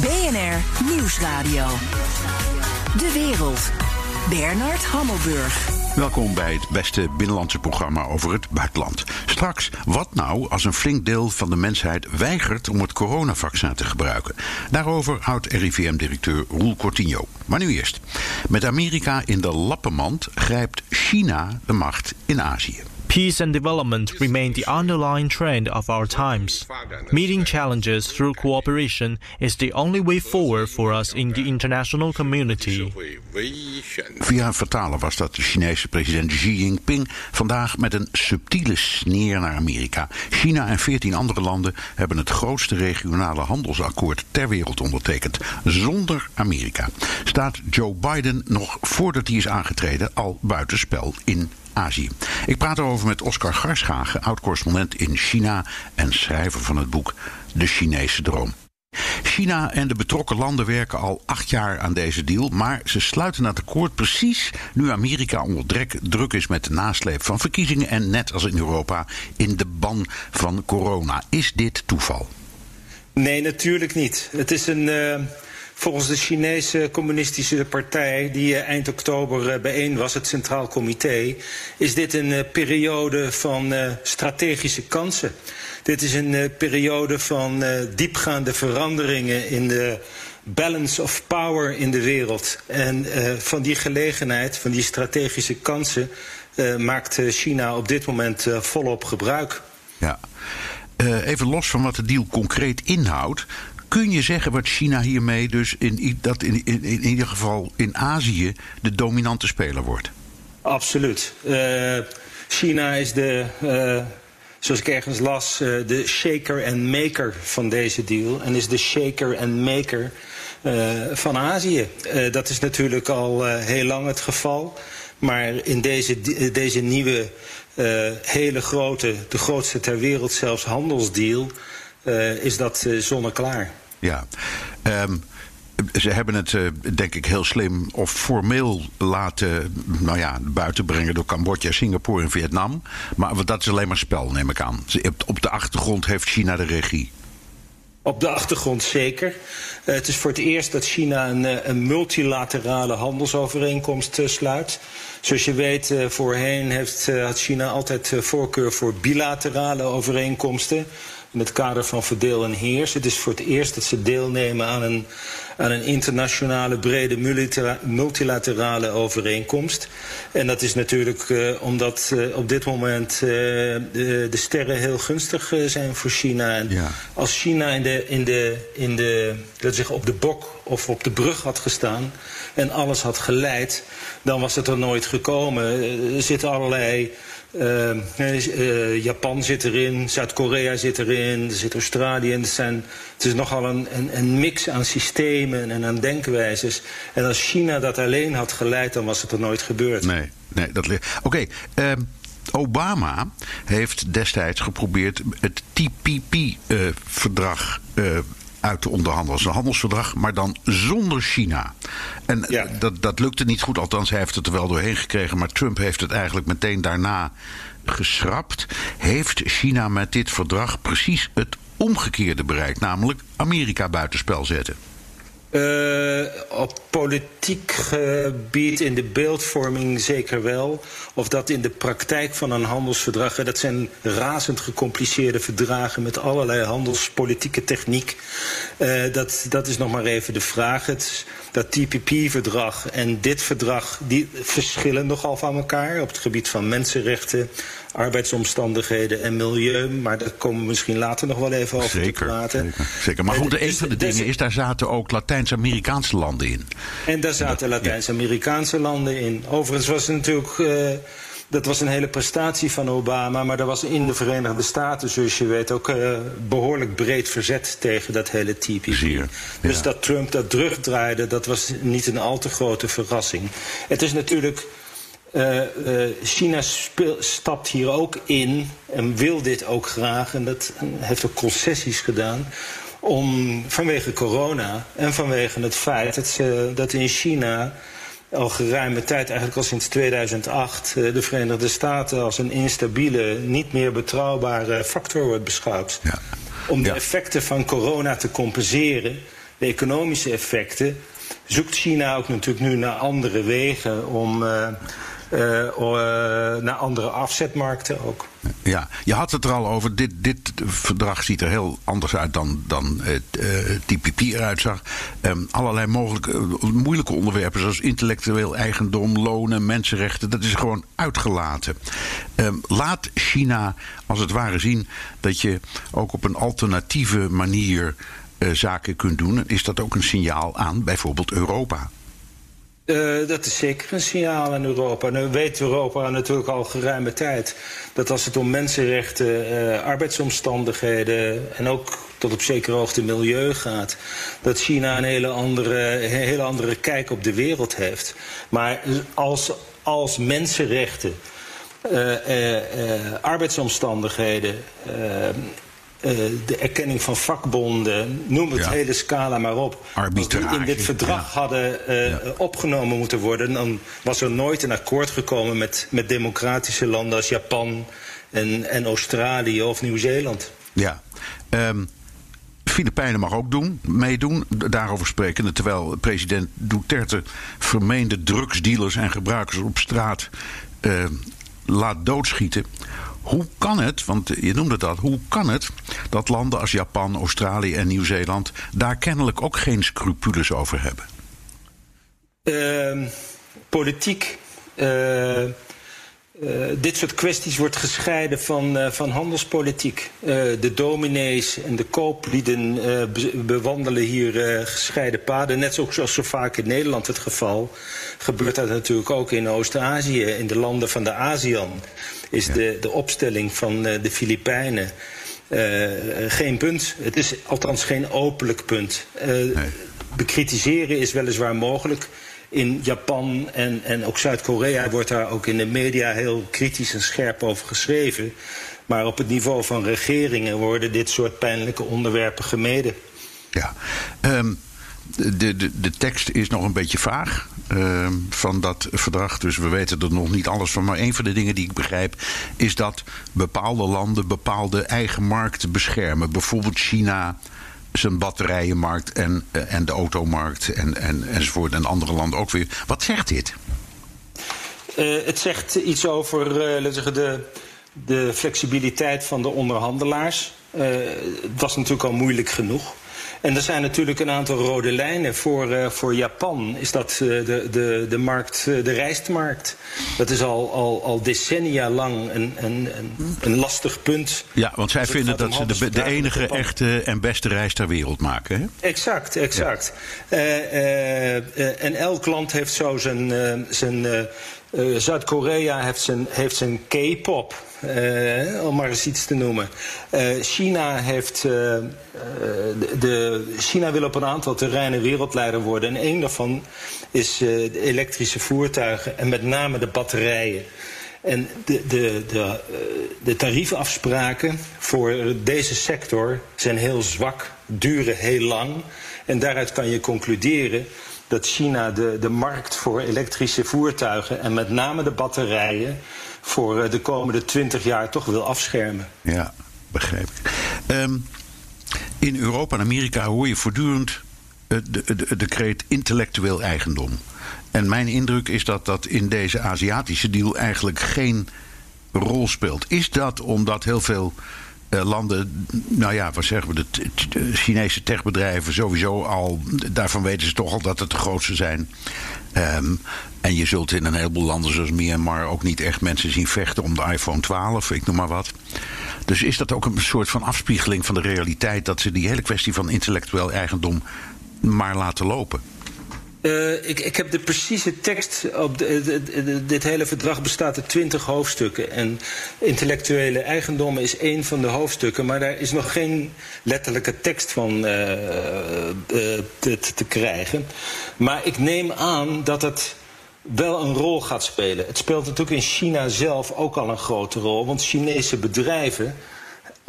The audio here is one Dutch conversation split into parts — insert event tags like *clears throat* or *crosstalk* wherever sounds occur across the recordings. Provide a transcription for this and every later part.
BNR Nieuwsradio. De wereld. Bernard Hammelburg. Welkom bij het beste binnenlandse programma over het buitenland. Straks, wat nou als een flink deel van de mensheid weigert om het coronavaccin te gebruiken? Daarover houdt RIVM-directeur Roel Cortinho. Maar nu eerst. Met Amerika in de lappenmand grijpt China de macht in Azië. Peace and development remain the underlying trend of our times. Meeting challenges through cooperation is the only way forward for us in the international community. Via een was dat de Chinese president Xi Jinping vandaag met een subtiele sneer naar Amerika. China en 14 andere landen hebben het grootste regionale handelsakkoord ter wereld ondertekend, zonder Amerika. Staat Joe Biden nog voordat hij is aangetreden al buitenspel in Ik praat erover met Oscar Garschagen, oud-correspondent in China en schrijver van het boek De Chinese Droom. China en de betrokken landen werken al acht jaar aan deze deal, maar ze sluiten het akkoord precies nu Amerika onder druk is met de nasleep van verkiezingen en net als in Europa in de ban van corona. Is dit toeval? Nee, natuurlijk niet. Het is een. Uh Volgens de Chinese Communistische Partij, die eh, eind oktober eh, bijeen was, het Centraal Comité, is dit een eh, periode van strategische kansen. Dit is een periode van diepgaande veranderingen in de balance of power in de wereld. En van die gelegenheid, van die strategische kansen, maakt China op dit moment volop gebruik. Ja. even los van wat de deal concreet inhoudt. Kun je zeggen wat China hiermee dus in, dat in, in, in ieder geval in Azië de dominante speler wordt? Absoluut. Uh, China is de, uh, zoals ik ergens las, uh, de shaker en maker van deze deal. En is de shaker en maker van Azië. dat is natuurlijk al heel lang het geval. Maar in deze, deze nieuwe, hele grote, de grootste ter wereld zelfs handelsdeal is dat uh, zonneklaar. Ja. Um, ze hebben het, uh, denk ik, heel slim of formeel laten nou ja, buiten brengen door Cambodja, Singapore en Vietnam. Maar dat is alleen maar spel, neem ik aan. Op de achtergrond heeft China de regie. Op de achtergrond zeker. Uh, het is voor het eerst dat China een, een multilaterale handelsovereenkomst uh, sluit. Zoals je weet, uh, voorheen heeft, had China altijd voorkeur voor bilaterale overeenkomsten in het kader van verdeel en heers. Het is voor het eerst dat ze deelnemen aan een, aan een internationale brede multilaterale overeenkomst. En dat is natuurlijk uh, omdat uh, op dit moment uh, de, de, sterren heel gunstig zijn voor China. En ja. als China in de, in de, in de, laten zeggen, op de bok of op de brug had gestaan en alles had geleid, dan was het er nooit gekomen. Er zitten allerlei uh, uh, Japan zit erin, Zuid-Korea zit erin, er zit Australië in. Het, het is nogal een, een, een, mix aan systemen en aan denkwijzes. En als China dat alleen had geleid, dan was het er nooit gebeurd. Nee, nee dat ligt. Oké. Ehm, Obama heeft destijds geprobeerd het TPP-verdrag uh, uit te onderhandelen. een handelsverdrag, maar dan zonder China. En dat, dat lukte niet goed, althans hij heeft het er wel doorheen gekregen... maar Trump heeft het eigenlijk meteen daarna geschrapt. Heeft China met dit verdrag precies het omgekeerde bereikt... namelijk Amerika buitenspel zetten? Uh, op politiek gebied, in de beeldvorming zeker wel. Of dat in de praktijk van een handelsverdrag. Dat zijn razend gecompliceerde verdragen met allerlei handelspolitieke techniek. Uh, dat, dat is nog maar even de vraag. Het, dat TPP-verdrag en dit verdrag die verschillen nogal van elkaar op het gebied van mensenrechten, arbeidsomstandigheden en milieu. Maar daar komen we misschien later nog wel even over zeker, te praten. Zeker, zeker. Maar goed, een van de dingen is, daar zaten ook Latijns-Amerikaanse landen in. En daar zaten Latijns-Amerikaanse landen in. Overigens was het natuurlijk... Uh, dat was een hele prestatie van Obama, maar er was in de Verenigde Staten, zoals je weet, ook uh, behoorlijk breed verzet tegen dat hele TPP. Ja. Dus dat Trump dat terugdraaide, dat was niet een al te grote verrassing. Het is natuurlijk uh, uh, China speel, stapt hier ook in en wil dit ook graag. En dat heeft ook concessies gedaan. Om, vanwege corona en vanwege het feit dat, ze, dat in China al geruime tijd, eigenlijk al sinds 2008, uh, de Verenigde Staten als een instabiele, niet meer betrouwbare factor wordt beschouwd. Ja. Om de ja. effecten van corona te compenseren de economische effecten, zoekt China ook natuurlijk nu naar andere wegen om. Uh, naar andere afzetmarkten ook. Ja, je had het er al over. Dit, dit verdrag ziet er heel anders uit dan, dan TPP eruit zag. Um, allerlei mogelijke, moeilijke onderwerpen, zoals intellectueel eigendom, lonen, mensenrechten, dat is gewoon uitgelaten. Um, laat China als het ware zien dat je ook op een alternatieve manier zaken kunt doen. Is dat ook een signaal aan bijvoorbeeld Europa? Uh, dat is zeker een signaal aan Europa. Nu weet Europa natuurlijk al geruime tijd dat als het om mensenrechten, uh, arbeidsomstandigheden en ook tot op zekere hoogte milieu gaat, dat China een hele andere, een hele andere kijk op de wereld heeft. Maar als, als mensenrechten, uh, arbeidsomstandigheden uh, de erkenning van vakbonden, noem het hele scala maar op. Als die in dit verdrag ja. hadden uh, ja. opgenomen moeten worden, dan was er nooit een akkoord gekomen met, met democratische landen als Japan en, en Australië of Nieuw-Zeeland. Ja. Um, Filipijnen mag ook doen, meedoen, daarover spreken. Terwijl president Duterte vermeende drugsdealers en gebruikers op straat uh, laat doodschieten. Hoe kan het, want je noemde dat, hoe kan het dat landen als Japan, Australië en Nieuw-Zeeland daar kennelijk ook geen scrupules over hebben? Uh, politiek. Uh, uh, dit soort kwesties wordt gescheiden van, uh, van handelspolitiek. de dominees en de kooplieden be bewandelen hier gescheiden paden. Net zoals zo vaak in Nederland het geval. Gebeurt dat natuurlijk ook in Oost-Azië, in de landen van de ASEAN is ja. de, de opstelling van de Filipijnen geen punt. Het is althans geen openlijk punt. Nee. Bekritiseren is weliswaar mogelijk. In Japan en, en ook Zuid-Korea wordt daar ook in de media heel kritisch en scherp over geschreven. Maar op het niveau van regeringen worden dit soort pijnlijke onderwerpen gemeden. Ja, um, de, de, de tekst is nog een beetje vaag uh, van dat verdrag. Dus we weten er nog niet alles van. Maar een van de dingen die ik begrijp is dat bepaalde landen bepaalde eigen markten beschermen. Bijvoorbeeld China zijn batterijenmarkt en, uh, en de automarkt en, en, enzovoort. En andere landen ook weer. Wat zegt dit? Uh, het zegt iets over laten zeggen, de, de flexibiliteit van de onderhandelaars. het was natuurlijk al moeilijk genoeg. En er zijn natuurlijk een aantal rode lijnen. Voor, uh, voor Japan is dat uh, de, de, de, markt, uh, de rijstmarkt. Dat is al, al, al decennia lang een, een, een, lastig punt. Ja, want zij vinden dat ze de, de enige echte en beste rijst ter wereld maken. Hè? Exact, exact. Ja. en elk land heeft zo zijn, zijn uh, Zuid-Korea heeft zijn, heeft zijn K-pop, uh, om maar eens iets te noemen. Uh, China, heeft, de, China wil op een aantal terreinen wereldleider worden. En één daarvan is de elektrische voertuigen en met name de batterijen. En de, de, de, de tariefafspraken voor deze sector zijn heel zwak, duren heel lang. En daaruit kan je concluderen dat China de, de markt voor elektrische voertuigen en met name de batterijen voor eh, de komende twintig jaar toch wil afschermen. Ja, begrijp ik. Um, in Europa en Amerika hoor je voortdurend de, de, de kreet intellectueel eigendom. En mijn indruk is dat dat in deze Aziatische deal eigenlijk geen rol speelt. Is dat omdat heel veel uh, landen, nou ja, wat zeggen we, de, Chinese techbedrijven sowieso al, daarvan weten ze toch al dat het de grootste zijn. Um, en je zult in een heleboel landen zoals Myanmar ook niet echt mensen zien vechten om de iPhone 12, ik noem maar wat. Dus is dat ook een soort van afspiegeling van de realiteit dat ze die hele kwestie van intellectueel eigendom maar laten lopen? Uh, ik, ik, heb de precieze tekst. Op de, dit hele verdrag bestaat uit twintig hoofdstukken. En intellectuele eigendom is één van de hoofdstukken. Maar daar is nog geen letterlijke tekst van uh, te, te, krijgen. Maar ik neem aan dat het wel een rol gaat spelen. Het speelt natuurlijk in China zelf ook al een grote rol. Want Chinese bedrijven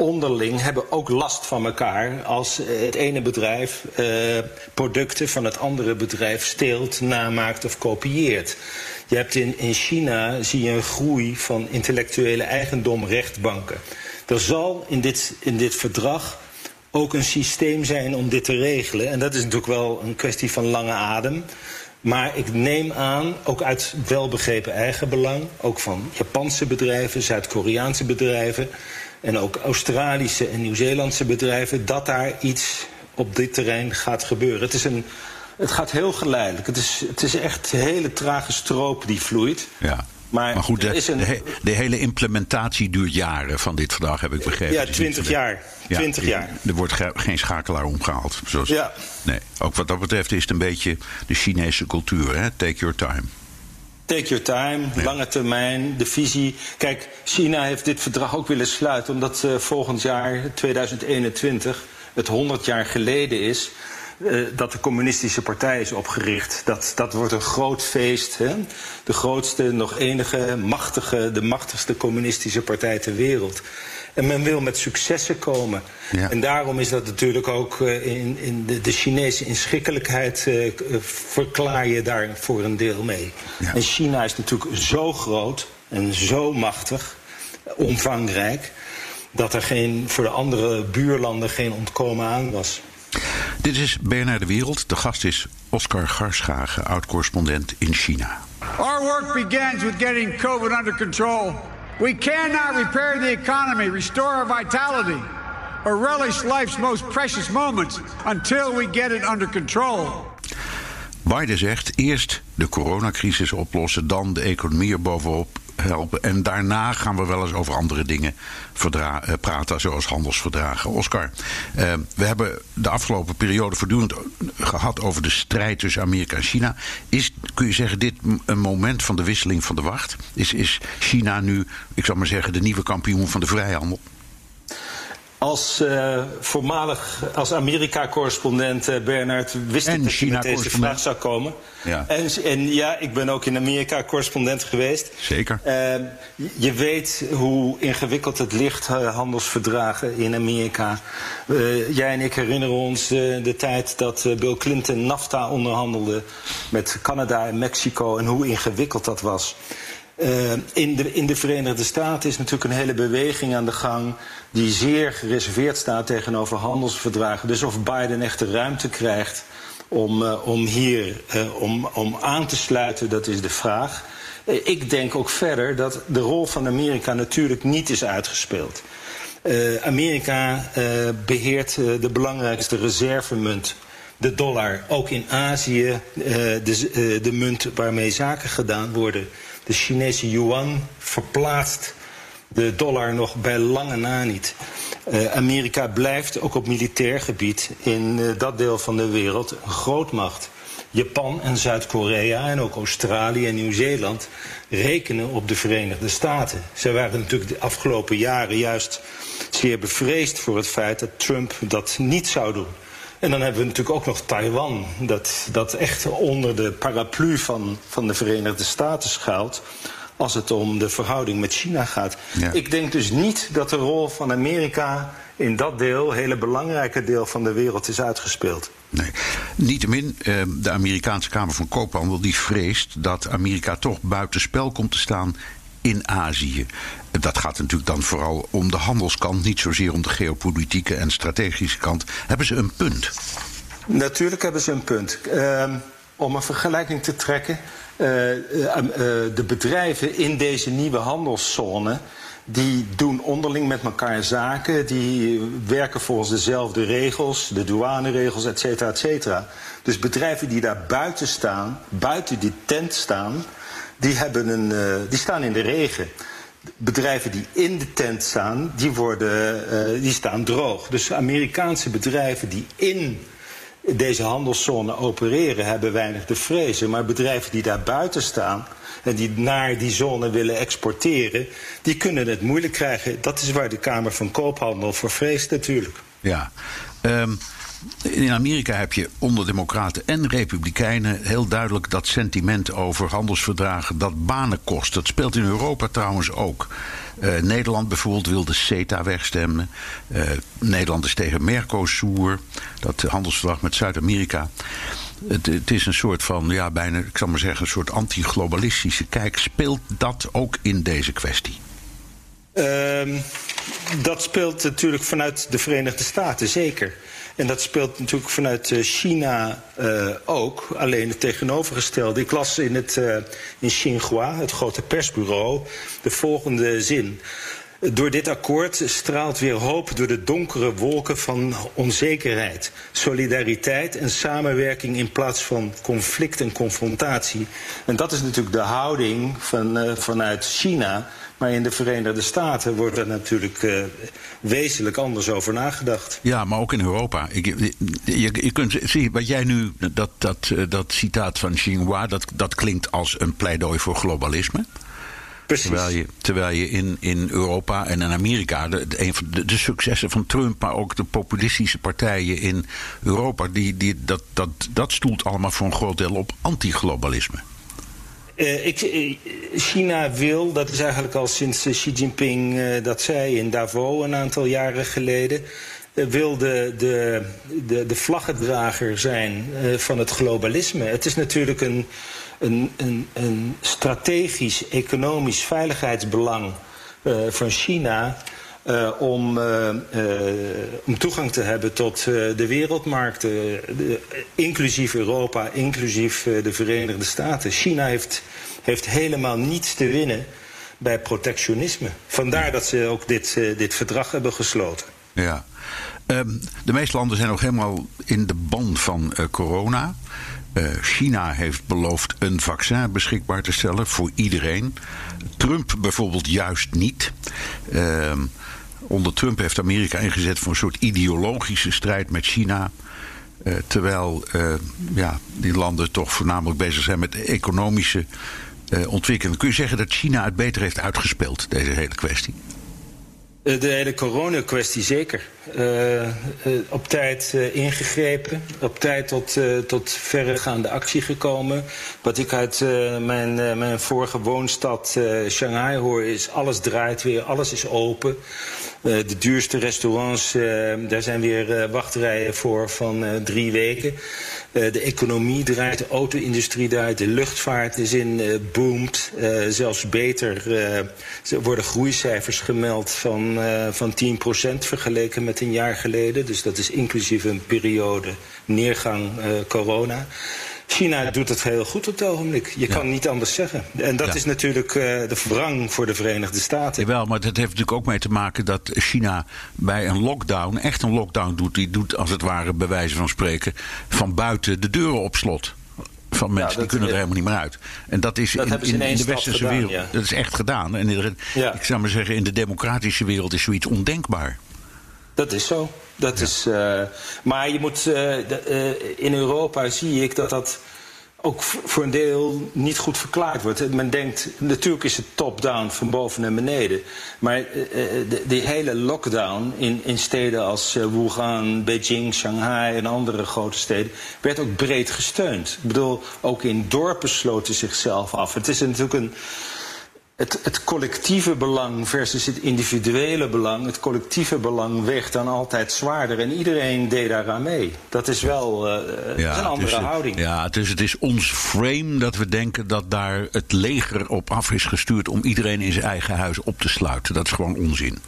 onderling hebben ook last van elkaar als het ene bedrijf uh, producten van het andere bedrijf steelt, namaakt of kopieert. Je hebt in, in China zie je een groei van intellectuele eigendomrechtbanken. Er zal in dit, in dit verdrag ook een systeem zijn om dit te regelen. En dat is natuurlijk wel een kwestie van lange adem. Maar ik neem aan, ook uit welbegrepen eigenbelang, ook van Japanse bedrijven, Zuid-Koreaanse bedrijven en ook Australische en Nieuw-Zeelandse bedrijven, dat daar iets op dit terrein gaat gebeuren. Het, is een, het gaat heel geleidelijk. Het is, het is echt een hele trage stroop die vloeit. Ja. Maar, goed, de, een... de, hele implementatie duurt jaren van dit verdrag, heb ik begrepen. Ja, twintig jaar. Ja, 20 jaar. Er wordt geen schakelaar omgehaald. Zoals, ja. Nee, ook wat dat betreft is het een beetje de Chinese cultuur. Hè? Take your time. Take your time, lange termijn, de visie. Kijk, China heeft dit verdrag ook willen sluiten... omdat uh, volgend jaar, 2021, het 100 jaar geleden is uh, dat de communistische partij is opgericht. Dat, dat wordt een groot feest. Hè? De grootste, nog enige, machtige, de machtigste communistische partij ter wereld. En men wil met successen komen. Ja. En daarom is dat natuurlijk ook uh, in, in de, de, Chinese inschikkelijkheid uh, verklaar je daar voor een deel mee. Ja. En China is natuurlijk zo groot en zo machtig, omvangrijk, dat er geen, voor de andere buurlanden geen ontkomen aan was. Dit is BNR De Wereld. De gast is Oscar Garschagen, oud-correspondent in China. Our work begins with getting COVID under control. We cannot repair the economy, restore our vitality, or relish life's most precious moments until we get it under control. Biden zegt eerst de coronacrisis oplossen, dan de economie er bovenop En daarna gaan we wel eens over andere dingen eh, praten, zoals handelsverdragen. Oscar, uh, we hebben de afgelopen periode voortdurend gehad over de strijd tussen Amerika en China. Is, kun je zeggen, dit een moment van de wisseling van de wacht? Is, is China nu, ik zou maar zeggen, de nieuwe kampioen van de vrijhandel? Als uh, voormalig, als Amerika-correspondent uh, Bernard wist ik dat je met deze vraag zou komen. Ja. En, en, ja, ik ben ook in Amerika-correspondent geweest. Zeker. Uh, je weet hoe ingewikkeld het ligt, handelsverdragen in Amerika. jij en ik herinneren ons de tijd dat Bill Clinton NAFTA onderhandelde met Canada en Mexico en hoe ingewikkeld dat was. In, de, in de Verenigde Staten is natuurlijk een hele beweging aan de gang die zeer gereserveerd staat tegenover handelsverdragen. Dus of Biden echt de ruimte krijgt om, uh, om hier uh, om, om aan te sluiten, dat is de vraag. Ik denk ook verder dat de rol van Amerika natuurlijk niet is uitgespeeld. Amerika beheert de belangrijkste reservemunt de dollar, ook in Azië de munt waarmee zaken gedaan worden. De Chinese yuan verplaatst de dollar nog bij lange na niet. Uh, Amerika blijft ook op militair gebied in uh, dat deel van de wereld een grootmacht. Japan en Zuid-Korea en ook Australië en Nieuw-Zeeland rekenen op de Verenigde Staten. Zij waren natuurlijk de afgelopen jaren juist zeer bevreesd voor het feit dat Trump dat niet zou doen. En dan hebben we natuurlijk ook nog Taiwan, dat, dat echt onder de paraplu van, van de Verenigde Staten schuilt als het om de verhouding met China gaat. Ik denk dus niet dat de rol van Amerika in dat deel, hele belangrijke deel van de wereld, is uitgespeeld. Nee. Niettemin, eh, de Amerikaanse Kamer van Koophandel die vreest dat Amerika toch buitenspel komt te staan in Azië. Dat gaat natuurlijk dan vooral om de handelskant, niet zozeer om de geopolitieke en strategische kant. Hebben ze een punt? Natuurlijk hebben ze een punt. Uh, om een vergelijking te trekken. Uh, uh, de bedrijven in deze nieuwe handelszone die doen onderling met elkaar zaken, die werken volgens dezelfde regels, de douaneregels, et cetera, et cetera. Dus bedrijven die daar buiten staan, buiten die tent staan, die, hebben een, uh, die staan in de regen. Bedrijven die in de tent staan, die, worden, uh, die staan droog. Dus Amerikaanse bedrijven die in deze handelszone opereren, hebben weinig te vrezen. Maar bedrijven die daar buiten staan en die naar die zone willen exporteren, die kunnen het moeilijk krijgen. Dat is waar de Kamer van Koophandel voor vreest natuurlijk. Ja. Um, in Amerika heb je onder Democraten en Republikeinen heel duidelijk dat sentiment over handelsverdragen dat banen kost. Dat speelt in Europa trouwens ook. Uh, Nederland bijvoorbeeld wil de CETA wegstemmen. Uh, Nederland is tegen Mercosur, dat handelsverdrag met Zuid-Amerika. Het, het, is een soort van, ja, bijna, ik zal maar zeggen, een soort anti-globalistische kijk. Speelt dat ook in deze kwestie? Ehm, dat speelt natuurlijk vanuit de Verenigde Staten, zeker. En dat speelt natuurlijk vanuit eh, China uh, ook. Alleen het tegenovergestelde. Ik las in, het, uh, in Xinhua, het grote persbureau, de volgende zin. Door dit akkoord straalt weer hoop door de donkere wolken van onzekerheid, solidariteit en samenwerking in plaats van conflict en confrontatie. En dat is natuurlijk de houding van, vanuit China. Maar in de Verenigde Staten wordt er natuurlijk uh, wezenlijk anders over nagedacht. Ja, maar ook in Europa. Ik, je, je, kunt zien, wat jij nu, dat, dat, dat citaat van Xinhua, dat, dat klinkt als een pleidooi voor globalisme. Terwijl je, terwijl je in, in Europa en in Amerika, de, een van de, de, successen van Trump, maar ook de populistische partijen in Europa, die, die, dat, dat, dat stoelt allemaal voor een groot deel op antiglobalisme. Uh, ik, China wil, dat is eigenlijk al sinds Xi Jinping dat zei in Davos een aantal jaren geleden, wil de, de, de, de vlaggedrager zijn van het globalisme. Het is natuurlijk een, een, een, een strategisch economisch veiligheidsbelang van China. Uh, om, uh, uh, om toegang te hebben tot de wereldmarkten, de, inclusief Europa, inclusief de Verenigde Staten. China heeft, heeft helemaal niets te winnen bij protectionisme. Vandaar dat ze ook dit, dit verdrag hebben gesloten. Ja. Um, de meeste landen zijn nog helemaal in de ban van corona. China heeft beloofd een vaccin beschikbaar te stellen voor iedereen. Trump bijvoorbeeld juist niet. Uh, onder Trump heeft Amerika ingezet voor een soort ideologische strijd met China. Uh, terwijl uh, ja, die landen toch voornamelijk bezig zijn met economische ontwikkeling. Kun je zeggen dat China het beter heeft uitgespeeld, deze hele kwestie? De hele coronakwestie zeker. Uh, uh, op tijd ingegrepen, op tijd tot, tot verregaande actie gekomen. Wat ik uit mijn, mijn vorige woonstad Shanghai hoor is alles draait weer, alles is open. de duurste restaurants, daar zijn weer wachtrijen voor van drie weken. De economie draait, de auto-industrie draait, de luchtvaart is in boomt. zelfs beter worden groeicijfers gemeld van, van 10% vergeleken met een jaar geleden. Dus dat is inclusief een periode neergang corona. China doet het heel goed op het ogenblik. Je ja. kan niet anders zeggen. En dat ja. is natuurlijk uh, de wrang voor de Verenigde Staten. Jawel, maar dat heeft natuurlijk ook mee te maken dat China bij een lockdown, echt een lockdown doet. Die doet als het ware, bij wijze van spreken, van buiten de deuren op slot van mensen ja, die kunnen er helemaal niet meer uit. En dat is dat in, in, de westerse gedaan, wereld. Dat is echt gedaan. En in ik zou maar zeggen, in de democratische wereld is zoiets ondenkbaar. Dat is zo. Dat ja. is, uh, maar je moet. Uh, de, uh, in Europa zie ik dat dat ook voor een deel niet goed verklaard wordt. Men denkt, natuurlijk is het top-down van boven naar beneden. Maar de, die hele lockdown in, in steden als Wuhan, Beijing, Shanghai en andere grote steden... werd ook breed gesteund. Ik bedoel, ook in dorpen sloten zichzelf af. Het is natuurlijk een het, het, collectieve belang versus het individuele belang. Het collectieve belang weegt dan altijd zwaarder. En iedereen deed daaraan mee. Dat is wel uh, ja, dat is een andere dus, houding. Ja, dus het is ons frame dat we denken dat daar het leger op af is gestuurd om iedereen in zijn eigen huis op te sluiten. Dat is gewoon onzin.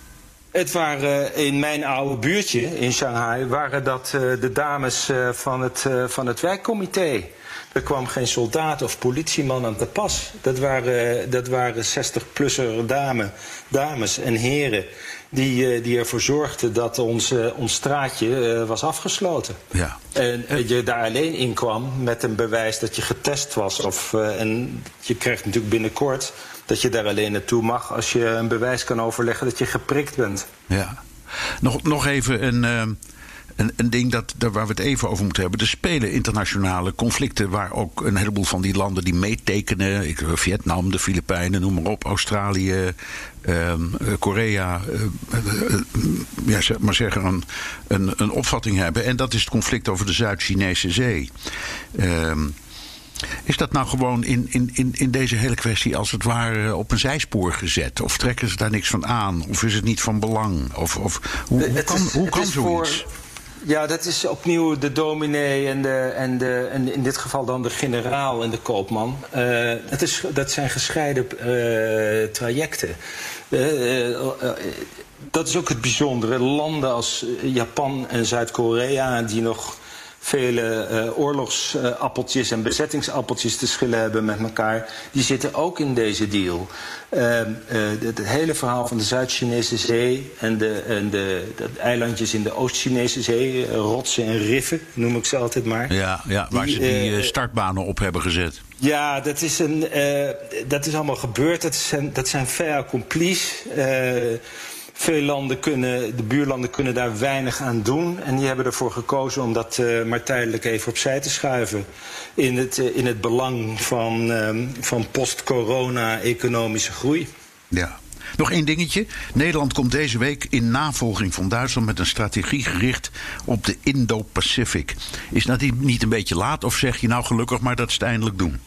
Het waren in mijn oude buurtje in Shanghai waren dat de dames van, het, van het wijkcomité. Er kwam geen soldaat of politieman aan te pas. Dat waren, dat waren 60-plusser dame, dames en heren die, die ervoor zorgden dat ons, ons straatje uh, was afgesloten. Ja. En je daar alleen in kwam met een bewijs dat je getest was. Of, en je krijgt natuurlijk binnenkort dat je daar alleen naartoe mag als je een bewijs kan overleggen dat je geprikt bent. Ja. Nog, nog even een een, een ding dat, daar waar we het even over moeten hebben. Er spelen internationale conflicten waar ook een heleboel van die landen die meetekenen. Ik, Vietnam, de Filipijnen, noem maar op, Australië, uh, Korea. Uh, ja, zeg maar zeggen, een, een, een, opvatting hebben. En dat is het conflict over de Zuid-Chinese Zee. Uh, is dat nou gewoon in, in, in, in deze hele kwestie als het ware op een zijspoor gezet? Of trekken ze daar niks van aan? Of is het niet van belang? Of, of hoe, hoe kan, hoe kan zoiets? Voor Ja, dat is opnieuw de dominee en, de, en, de, en in dit geval dan de generaal en de koopman. Uh, dat, is, dat zijn gescheiden uh, trajecten. Uh, dat is ook het bijzondere. Landen als Japan en Zuid-Korea, die nog vele uh, oorlogsappeltjes en bezettingsappeltjes te schillen hebben met elkaar, die zitten ook in deze deal. Uh, uh, het, het, hele verhaal van de Zuid-Chinese Zee en, de, en de, de, eilandjes in de Oost-Chinese Zee, rotsen en riffen, noem ik ze altijd maar. Ja, ja waar die, ze die startbanen op hebben gezet. Ja, dat is, een, dat is allemaal gebeurd. Dat zijn, dat zijn fait accomplis. Veel landen kunnen, de buurlanden kunnen daar weinig aan doen. En die hebben ervoor gekozen om dat uh, maar tijdelijk even opzij te schuiven. In het, uh, in het belang van, uh, van post-corona-economische groei. Ja. Nog één dingetje. Nederland komt deze week in navolging van Duitsland met een strategie gericht op de Indo-Pacific. Is dat niet een beetje laat of zeg je nou gelukkig maar dat ze het eindelijk doen?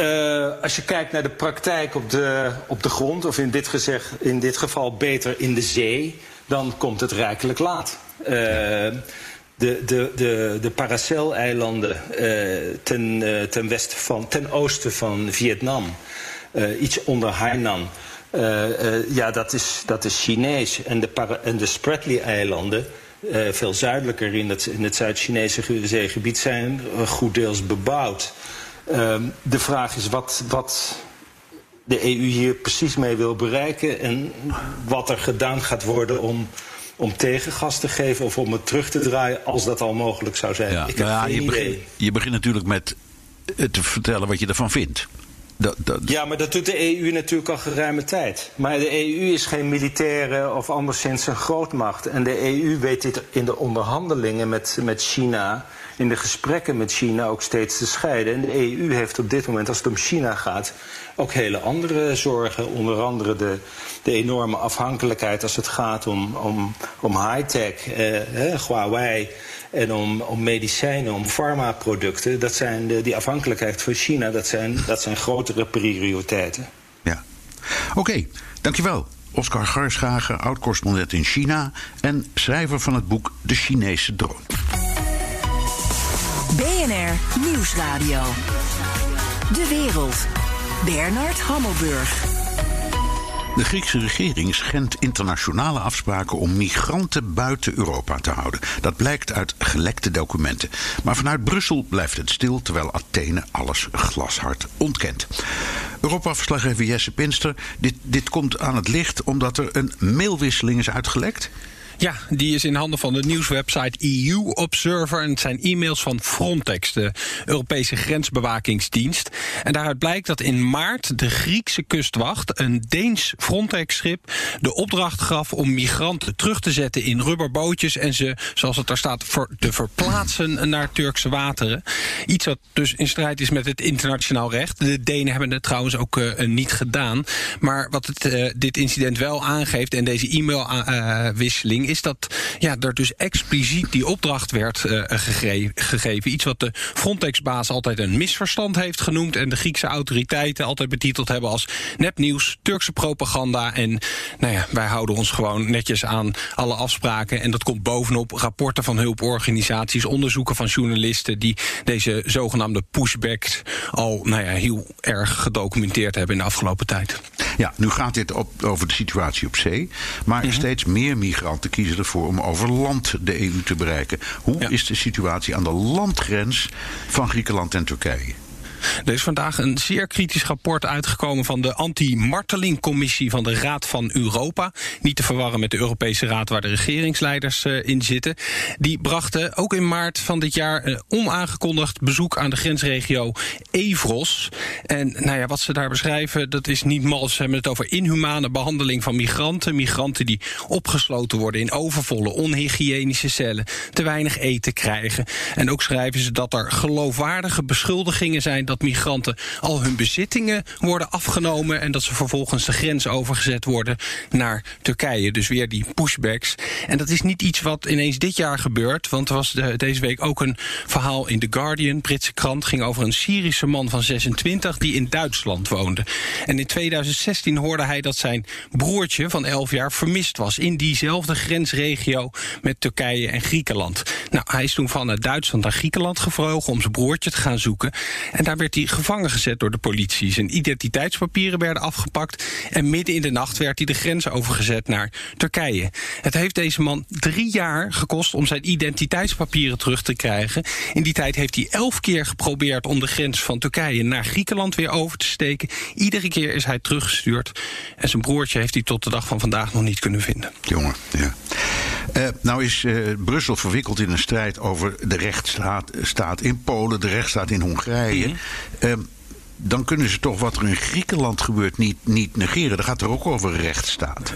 Uh, als je kijkt naar de praktijk op de, op de grond, of in dit, gezegd, in dit geval beter in de zee, dan komt het rijkelijk laat. Uh, de, de, de, de Paracel-eilanden uh, ten, ten, van, ten oosten van Vietnam, iets onder Hainan. ja, dat is, dat is Chinees. En de, en de Spratly-eilanden, veel zuidelijker in het, in het Zuid-Chinese zeegebied, zijn goed deels bebouwd. Um, de vraag is wat, wat de EU hier precies mee wil bereiken en wat er gedaan gaat worden om, om tegengas te geven of om het terug te draaien als dat al mogelijk zou zijn. Ja, Ik heb nou ja, je, begint, je begint natuurlijk met te vertellen wat je ervan vindt. Dat, dat... Ja, maar dat doet de EU natuurlijk al geruime tijd. Maar de EU is geen militaire of anderszins een grootmacht. En de EU weet dit in de onderhandelingen met, met China in de gesprekken met China ook steeds te scheiden. En de EU heeft op dit moment, als het om China gaat, ook hele andere zorgen. Onder andere de, de enorme afhankelijkheid als het gaat om, om, om high-tech, eh, Huawei. En om, om medicijnen, om farmaproducten. Dat zijn de, die afhankelijkheid van China, dat zijn, dat zijn grotere prioriteiten. Ja. Oké, dankjewel. Oscar Garschagen, oud-correspondent in China en schrijver van het boek De Chinese Drone. BNR Nieuwsradio. De wereld. Bernard Hammelburg. De Griekse regering schendt internationale afspraken om migranten buiten Europa te houden. Dat blijkt uit gelekte documenten. Maar vanuit Brussel blijft het stil, terwijl Athene alles glashard ontkent. Europa-verslaggever Jesse Pinster, dit, dit komt aan het licht omdat er een mailwisseling is uitgelekt. Ja, die is in handen van de nieuwswebsite EU Observer. En het zijn e-mails van Frontex, de Europese grensbewakingsdienst. En daaruit blijkt dat in maart de Griekse kustwacht, een Deens Frontex-schip, de opdracht gaf om migranten terug te zetten in rubberbootjes en ze, zoals het daar staat, te verplaatsen naar Turkse wateren. Iets wat dus in strijd is met het internationaal recht. De Denen hebben het trouwens ook uh, niet gedaan. Maar wat het, uh, dit incident wel aangeeft en deze e-mailwisseling is dat ja, er dus expliciet die opdracht werd uh, gegeven. Iets wat de Frontex-baas altijd een misverstand heeft genoemd. En de Griekse autoriteiten altijd betiteld hebben als nepnieuws, Turkse propaganda. En nou ja, wij houden ons gewoon netjes aan alle afspraken. En dat komt bovenop rapporten van hulporganisaties, onderzoeken van journalisten die deze zogenaamde pushbacks al nou ja, heel erg gedocumenteerd hebben in de afgelopen tijd. Ja, nu gaat dit op, over de situatie op zee. Maar mm steeds meer migranten kiezen ervoor om over land de EU te bereiken. Hoe is de situatie aan de landgrens van Griekenland en Turkije? Er is vandaag een zeer kritisch rapport uitgekomen van de anti-martelingcommissie van de Raad van Europa. Niet te verwarren met de Europese Raad waar de regeringsleiders uh, in zitten. Die brachten ook in maart van dit jaar een onaangekondigd bezoek aan de grensregio Evros. En nou ja, wat ze daar beschrijven, dat is niet mals. Ze hebben het over inhumane behandeling van migranten. Migranten die opgesloten worden in overvolle, onhygiënische cellen, te weinig eten krijgen. En ook schrijven ze dat er geloofwaardige beschuldigingen zijn dat migranten al hun bezittingen worden afgenomen en dat ze vervolgens de grens overgezet worden naar Turkije. Dus weer die pushbacks. En dat is niet iets wat ineens dit jaar gebeurt, want er was deze week ook een verhaal in The Guardian, Britse krant, ging over een Syrische man van 26 die in Duitsland woonde. En in 2016 hoorde hij dat zijn broertje van 11 jaar vermist was in diezelfde grensregio met Turkije en Griekenland. Nou, hij is toen van Duitsland naar Griekenland gevlogen om zijn broertje te gaan zoeken. En daar werd hij gevangen gezet door de politie. Zijn identiteitspapieren werden afgepakt en midden in de nacht werd hij de grens overgezet naar Turkije. Het heeft deze man drie jaar gekost om zijn identiteitspapieren terug te krijgen. In die tijd heeft hij elf keer geprobeerd om de grens van Turkije naar Griekenland weer over te steken. Iedere keer is hij teruggestuurd. En zijn broertje heeft hij tot de dag van vandaag nog niet kunnen vinden. Jongen, ja. Uh, nou is uh, Brussel verwikkeld in een strijd over de rechtsstaat staat in Polen, de rechtsstaat in Hongarije. Mm -hmm Um, dan kunnen ze toch wat er in Griekenland gebeurt niet, niet negeren. Dat gaat er ook over rechtsstaat.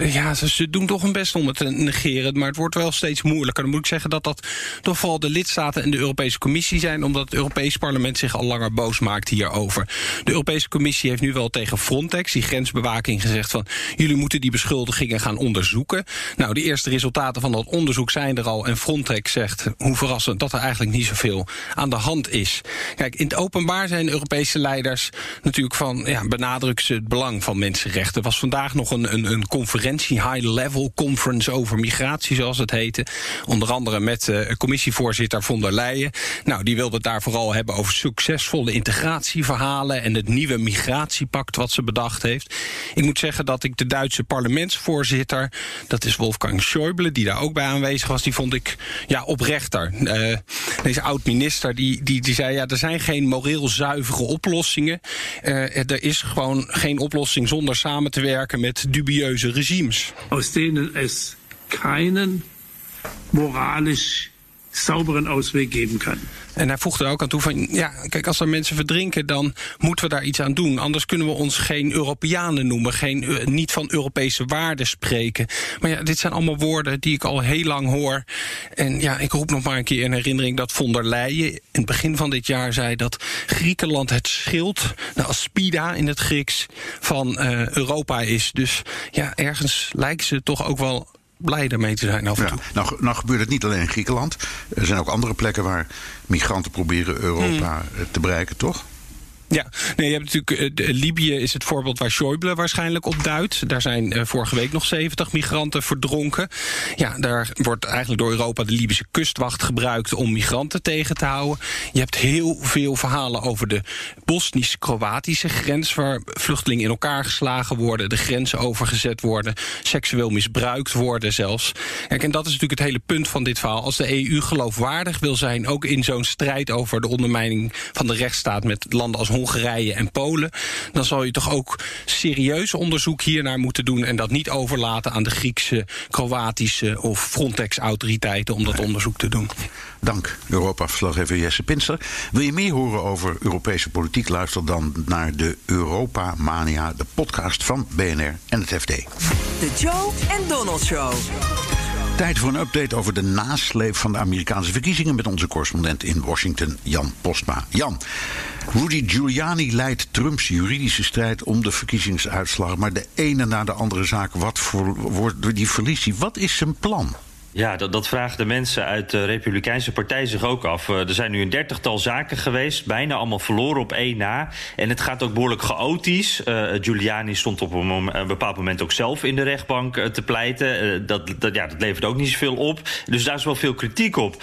Ja, ze, doen toch hun best om het te negeren. Maar het wordt wel steeds moeilijker. Dan moet ik zeggen dat dat toch vooral de lidstaten en de Europese Commissie zijn. Omdat het Europese parlement zich al langer boos maakt hierover. De Europese Commissie heeft nu wel tegen Frontex, die grensbewaking, gezegd van... jullie moeten die beschuldigingen gaan onderzoeken. Nou, de eerste resultaten van dat onderzoek zijn er al. En Frontex zegt, hoe verrassend, dat er eigenlijk niet zoveel aan de hand is. Kijk, in het openbaar zijn Europese leiders natuurlijk van ja, benadrukken ze het belang van mensenrechten. Er was vandaag nog een, een, een conferentie, high-level conference over migratie, zoals het heette. Onder andere met uh, commissievoorzitter von der Leyen. Nou, die wilde het daar vooral hebben over succesvolle integratieverhalen en het nieuwe migratiepact wat ze bedacht heeft. Ik moet zeggen dat ik de Duitse parlementsvoorzitter, dat is Wolfgang Schäuble, die daar ook bij aanwezig was, die vond ik ja, oprechter. Uh, deze oud-minister die, die, die zei, ja, er zijn geen moreel zuiver oplossingen. Uh, er is gewoon geen oplossing zonder samen te werken met dubieuze regimes. Aus denen es keinen moralisch sauberen Ausweg geben kann. En hij voegde er ook aan toe van, ja, kijk, als er mensen verdrinken, dan moeten we daar iets aan doen. Anders kunnen we ons geen Europeanen noemen, geen, uh, niet van Europese waarden spreken. Maar ja, dit zijn allemaal woorden die ik al heel lang hoor. En ja, ik roep nog maar een keer in herinnering dat von der Leyen in het begin van dit jaar zei dat Griekenland het schild, de aspida in het Grieks, van uh, Europa is. Dus ja, ergens lijkt ze toch ook wel blij daarmee te zijn af en toe. nou, nou gebeurt het niet alleen in Griekenland. Er zijn ook andere plekken waar migranten proberen Europa hmm. te bereiken, toch? Ja, nee, je hebt natuurlijk uh, Libië is het voorbeeld waar Schäuble waarschijnlijk op duidt. Daar zijn uh, vorige week nog 70 migranten verdronken. Ja, daar wordt eigenlijk door Europa de Libische kustwacht gebruikt om migranten tegen te houden. Je hebt heel veel verhalen over de Bosnisch-Kroatische grens, waar vluchtelingen in elkaar geslagen worden, de grenzen overgezet worden, seksueel misbruikt worden zelfs. Kijk, en dat is natuurlijk het hele punt van dit verhaal. Als de EU geloofwaardig wil zijn, ook in zo'n strijd over de ondermijning van de rechtsstaat met landen als Hongarije en Polen, dan zal je toch ook serieus onderzoek hiernaar moeten doen en dat niet overlaten aan de Griekse, Kroatische of Frontex-autoriteiten om dat onderzoek te doen. Dank, Europa-verslaggever Jesse Pinster. Wil je meer horen over Europese politiek? Luister dan naar de Europa Mania, de podcast van BNR en het FD. De Joe en Donald Show. Tijd voor een update over de nasleep van de Amerikaanse verkiezingen met onze correspondent in Washington, Jan Postma. Jan, Rudy Giuliani leidt Trumps juridische strijd om de verkiezingsuitslag, maar de ene na de andere zaak, wat voor, wordt die verliest? Wat is zijn plan? Ja, dat, dat vragen de mensen uit de Republikeinse Partij zich ook af. Uh, er zijn nu een dertigtal zaken geweest, bijna allemaal verloren op één na. En het gaat ook behoorlijk chaotisch. Uh, Giuliani stond op een, bepaald moment ook zelf in de rechtbank uh, te pleiten. dat, dat, ja, dat levert ook niet zoveel op. Dus daar is wel veel kritiek op.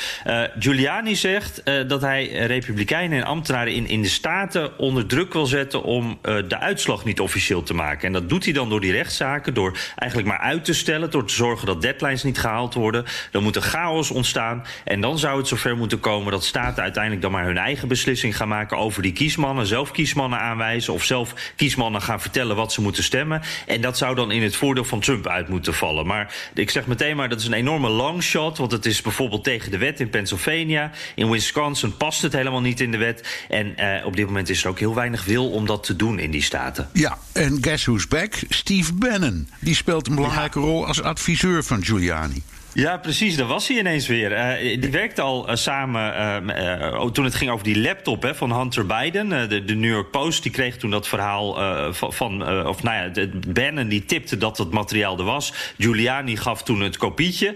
Giuliani zegt dat hij Republikeinen en ambtenaren in, in de Staten onder druk wil zetten om de uitslag niet officieel te maken. En dat doet hij dan door die rechtszaken, door eigenlijk maar uit te stellen, door te zorgen dat deadlines niet gehaald worden. Dan moet er chaos ontstaan. En dan zou het zover moeten komen dat staten uiteindelijk dan maar hun eigen beslissing gaan maken over die kiesmannen. Zelf kiesmannen aanwijzen of zelf kiesmannen gaan vertellen wat ze moeten stemmen. En dat zou dan in het voordeel van Trump uit moeten vallen. Maar ik zeg meteen maar, dat is een enorme long shot. Want het is bijvoorbeeld tegen de wet in Pennsylvania. In Wisconsin past het helemaal niet in de wet. En eh, op dit moment is er ook heel weinig wil om dat te doen in die staten. Ja, en guess who's back? Steve Bannon. Die speelt een belangrijke rol als adviseur van Giuliani. Ja, precies. Daar was hij ineens weer. Uh, die werkte al uh, samen uh, toen het ging over die laptop hè, van Hunter Biden. De, de, New York Post die kreeg toen dat verhaal van, of nou ja, Bannon die tipte dat het materiaal er was. Giuliani gaf toen het kopietje.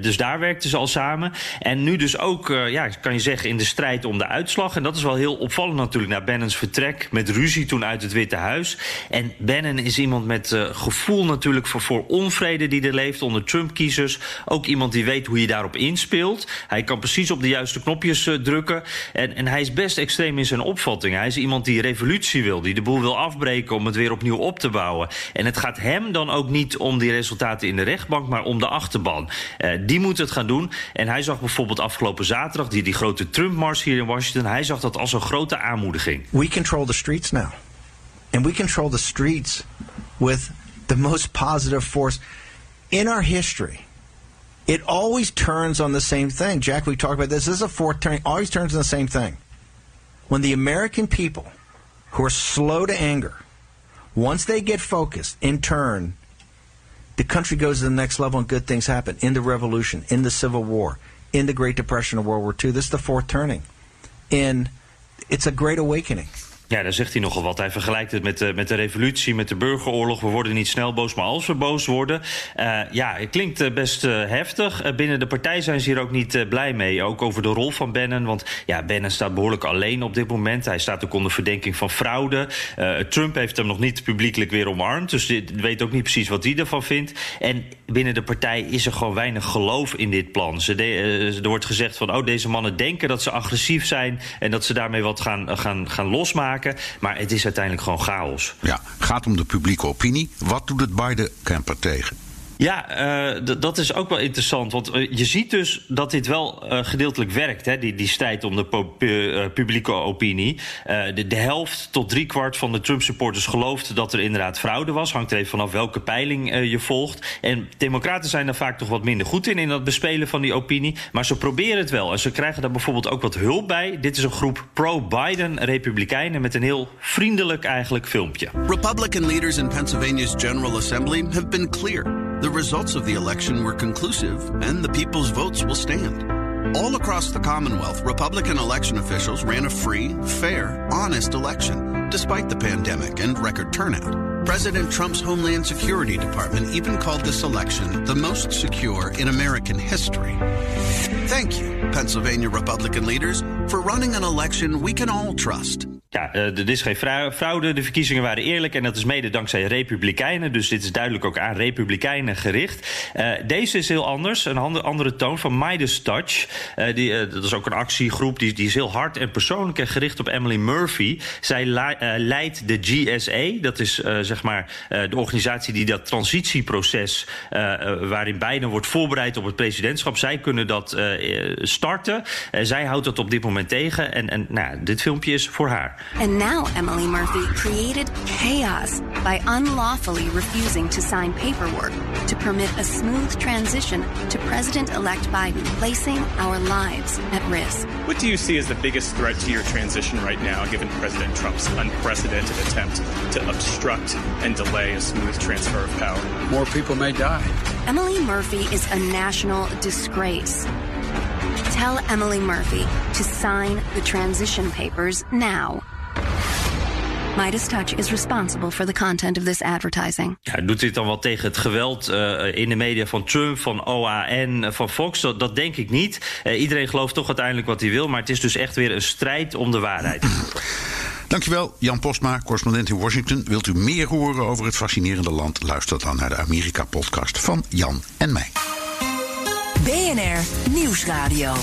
dus daar werkten ze al samen. En nu dus ook, ja, kan je zeggen, in de strijd om de uitslag. En dat is wel heel opvallend natuurlijk na Bannons vertrek met ruzie toen uit het Witte Huis. En Bannon is iemand met gevoel natuurlijk voor, voor onvrede die er leeft onder Trump-kiezers. Ook iemand die weet hoe je daarop inspeelt. Hij kan precies op de juiste knopjes uh, drukken. En, en hij is best extreem in zijn opvatting. Hij is iemand die revolutie wil, die de boel wil afbreken om het weer opnieuw op te bouwen. En het gaat hem dan ook niet om die resultaten in de rechtbank, maar om de achterban. Uh, die moet het gaan doen. En hij zag bijvoorbeeld afgelopen zaterdag die, die grote Trump-mars hier in Washington. Hij zag dat als een grote aanmoediging. We control the streets now. And we control the streets with the most positive force in our history. It always turns on the same thing. Jack, we talked about this. This is a fourth turn. Always turns on the same thing. When the American people, who are slow to anger, once they get focused, in turn, the country goes to the next level and good things happen. In the Revolution, in the Civil War, in the Great Depression of World War II. This is the fourth turning. And it's a great awakening. Ja, daar zegt hij nogal wat. Hij vergelijkt het met de, met de revolutie, met de burgeroorlog. We worden niet snel boos, maar als we boos worden. Uh, ja, het klinkt uh, best uh, heftig. binnen de partij zijn ze hier ook niet blij mee. Ook over de rol van Bannon. Want ja, Bannon staat behoorlijk alleen op dit moment. Hij staat ook onder verdenking van fraude. Trump heeft hem nog niet publiekelijk weer omarmd. Dus dit weet ook niet precies wat hij ervan vindt. En binnen de partij is er gewoon weinig geloof in dit plan. Ze er wordt gezegd van, oh, deze mannen denken dat ze agressief zijn... en dat ze daarmee wat gaan, gaan, gaan losmaken. Maar het is uiteindelijk gewoon chaos. Ja, gaat om de publieke opinie. Wat doet het Biden-camper tegen? Ja, uh, dat is ook wel interessant. Want uh, je ziet dus dat dit wel uh, gedeeltelijk werkt, hè, die, die strijd om de publieke opinie. De, de, helft tot driekwart van de Trump-supporters gelooft dat er inderdaad fraude was. Hangt er even vanaf welke peiling je volgt. En democraten zijn daar vaak toch wat minder goed in, in dat bespelen van die opinie. Maar ze proberen het wel. En ze krijgen daar bijvoorbeeld ook wat hulp bij. Dit is een groep pro-Biden republikeinen met een heel vriendelijk eigenlijk filmpje. Republican leaders in Pennsylvania's General Assembly have been clear. The results of the election were conclusive, and the people's votes will stand. All across the Commonwealth, Republican election officials ran a free, fair, honest election, despite the pandemic and record turnout. President Trump's Homeland Security Department even called this election the most secure in American history. Thank you, Pennsylvania Republican leaders, for running an election we can all trust. Ja, er is geen fraude. De verkiezingen waren eerlijk. En dat is mede dankzij Republikeinen. Dus dit is duidelijk ook aan Republikeinen gericht. Uh, deze is heel anders. Een andere, toon van Midas Touch. Uh, die, dat is ook een actiegroep. Die, die is heel hard en persoonlijk en gericht op Emily Murphy. Zij leidt de GSA. Dat is zeg maar de organisatie die dat transitieproces. waarin Biden wordt voorbereid op het presidentschap. Zij kunnen dat starten. zij houdt dat op dit moment tegen. En, en nou, dit filmpje is voor haar. And now Emily Murphy created chaos by unlawfully refusing to sign paperwork to permit a smooth transition to President elect Biden, placing our lives at risk. What do you see as the biggest threat to your transition right now, given President Trump's unprecedented attempt to obstruct and delay a smooth transfer of power? More people may die. Emily Murphy is a national disgrace. Tell Emily Murphy to sign the transition papers now. Midas Touch is responsible for the content of this advertising. Ja, doet dit dan wat tegen het geweld uh, in de media van Trump, van OAN, van Fox? Dat, dat denk ik niet. Uh, iedereen gelooft toch uiteindelijk wat hij wil, maar het is dus echt weer een strijd om de waarheid. *clears throat* Dankjewel, Jan Postma, correspondent in Washington. Wilt u meer horen over het fascinerende land? Luister dan naar de Amerika-podcast van Jan en mij. BNR Nieuwsradio.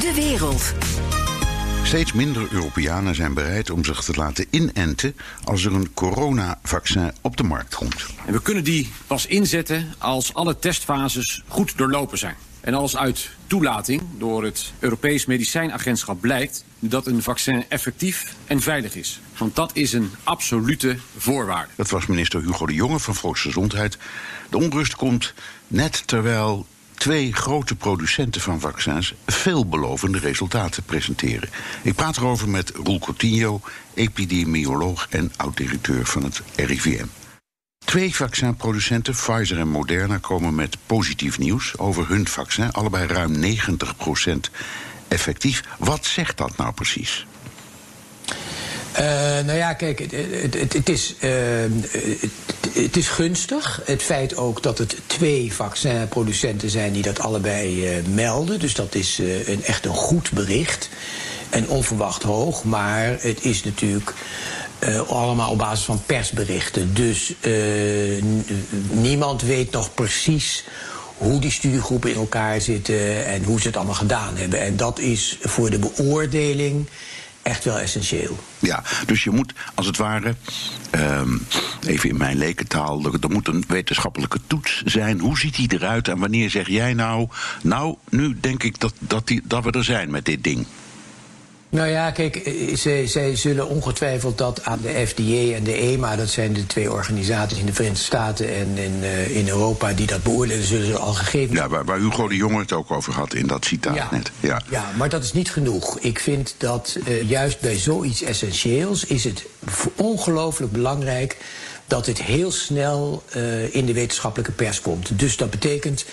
De wereld. Steeds minder Europeanen zijn bereid om zich te laten inenten als er een coronavaccin op de markt komt. En we kunnen die pas inzetten als alle testfases goed doorlopen zijn. En als uit toelating door het Europees Medicijnagentschap blijkt dat een vaccin effectief en veilig is. Want dat is een absolute voorwaarde. Dat was minister Hugo de Jonge van Volksgezondheid. De onrust komt net terwijl twee grote producenten van vaccins veelbelovende resultaten presenteren. Ik praat erover met Roel Coutinho, epidemioloog en oud-directeur van het RIVM. Twee vaccinproducenten, Pfizer en Moderna, komen met positief nieuws over hun vaccin. Allebei ruim 90% effectief. Wat zegt dat nou precies? Uh, nou ja, kijk, het, is, het, is gunstig. Het feit ook dat het twee vaccinproducenten zijn die dat allebei uh, melden. Dus dat is een, echt een goed bericht. En onverwacht hoog. Maar het is natuurlijk allemaal op basis van persberichten. Dus niemand weet nog precies hoe die studiegroepen in elkaar zitten en hoe ze het allemaal gedaan hebben. En dat is voor de beoordeling echt wel essentieel. Ja, dus je moet als het ware, um, even in mijn lekentaal, er moet een wetenschappelijke toets zijn. Hoe ziet die eruit en wanneer zeg jij nou, nou, nu denk ik dat, dat, die, dat we er zijn met dit ding? Nou ja, kijk, eh, zij, zij, zullen ongetwijfeld dat aan de FDA en de EMA, dat zijn de twee organisaties in de Verenigde Staten en in, uh, in Europa die dat beoordelen, zullen ze al gegeven. Ja, waar, waar Hugo de Jonge het ook over had in dat citaat ja, net. Ja. ja, maar dat is niet genoeg. Ik vind dat uh, juist bij zoiets essentieels is het ongelooflijk belangrijk dat het heel snel uh, in de wetenschappelijke pers komt. Dus dat betekent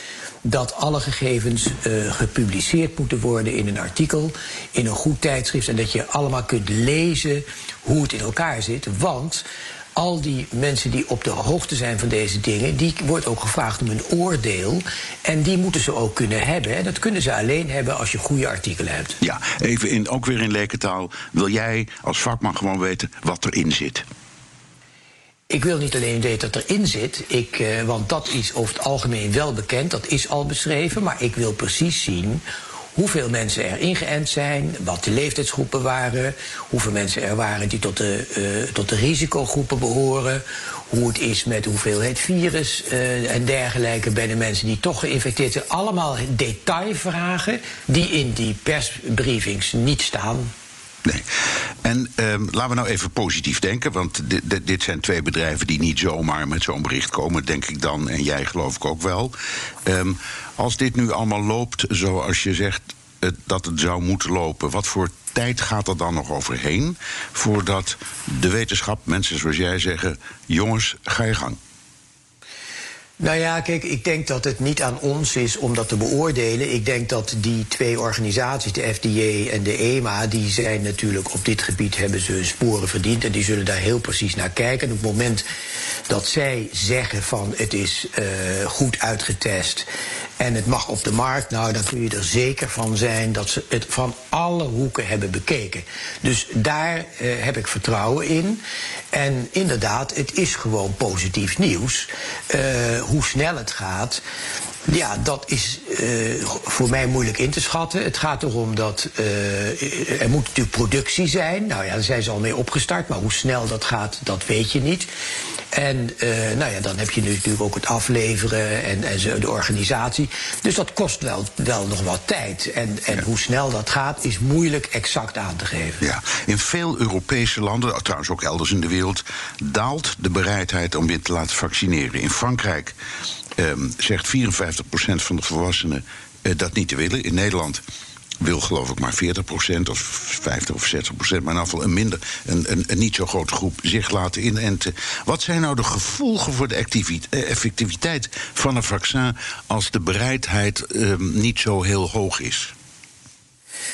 dat alle gegevens uh, gepubliceerd moeten worden in een artikel, in een goed tijdschrift, en dat je allemaal kunt lezen hoe het in elkaar zit. Want al die mensen die op de hoogte zijn van deze dingen, die wordt ook gevraagd om een oordeel. En die moeten ze ook kunnen hebben. Dat kunnen ze alleen hebben als je goede artikelen hebt. Ja, even in, ook weer in lekentaal. Wil jij als vakman gewoon weten wat erin zit? Ik wil niet alleen weten dat erin zit, ik, uh, want dat is over het algemeen wel bekend, dat is al beschreven, maar ik wil precies zien hoeveel mensen er ingeënt zijn, wat de leeftijdsgroepen waren, hoeveel mensen er waren die tot de, uh, tot de risicogroepen behoren, hoe het is met hoeveelheid virus uh, en dergelijke bij de mensen die toch geïnfecteerd zijn. Allemaal detailvragen die in die persbriefings niet staan. Nee. En um, laten we nou even positief denken, want dit, dit, zijn twee bedrijven die niet zomaar met zo'n bericht komen, denk ik dan, en jij geloof ik ook wel. Um, als dit nu allemaal loopt zoals je zegt dat het zou moeten lopen, wat voor tijd gaat er dan nog overheen voordat de wetenschap, mensen zoals jij zeggen, jongens, ga je gang? Nou ja, kijk, ik denk dat het niet aan ons is om dat te beoordelen. Ik denk dat die twee organisaties, de FDA en de EMA, die zijn natuurlijk op dit gebied hebben ze sporen verdiend en die zullen daar heel precies naar kijken. En op het moment dat zij zeggen van het is uh, goed uitgetest en het mag op de markt, nou dan kun je er zeker van zijn dat ze het van alle hoeken hebben bekeken. Dus daar uh, heb ik vertrouwen in. En inderdaad, het is gewoon positief nieuws. Uh, hoe snel het gaat. Ja, dat is uh, voor mij moeilijk in te schatten. Het gaat erom dat uh, er moet natuurlijk productie zijn. Nou ja, daar zijn ze al mee opgestart. Maar hoe snel dat gaat, dat weet je niet. En uh, nou ja, dan heb je natuurlijk ook het afleveren en, en zo, de organisatie. Dus dat kost wel, wel nog wat tijd. En, en ja. hoe snel dat gaat, is moeilijk exact aan te geven. Ja, in veel Europese landen, trouwens ook elders in de wereld, daalt de bereidheid om weer te laten vaccineren. In Frankrijk um, zegt 54% van de volwassenen uh, dat niet te willen. In Nederland wil geloof ik maar 40% of 50 of 60%, maar in geval een minder, een, een, niet zo grote groep zich laten inenten. Wat zijn nou de gevolgen voor de effectiviteit van een vaccin als de bereidheid um, niet zo heel hoog is?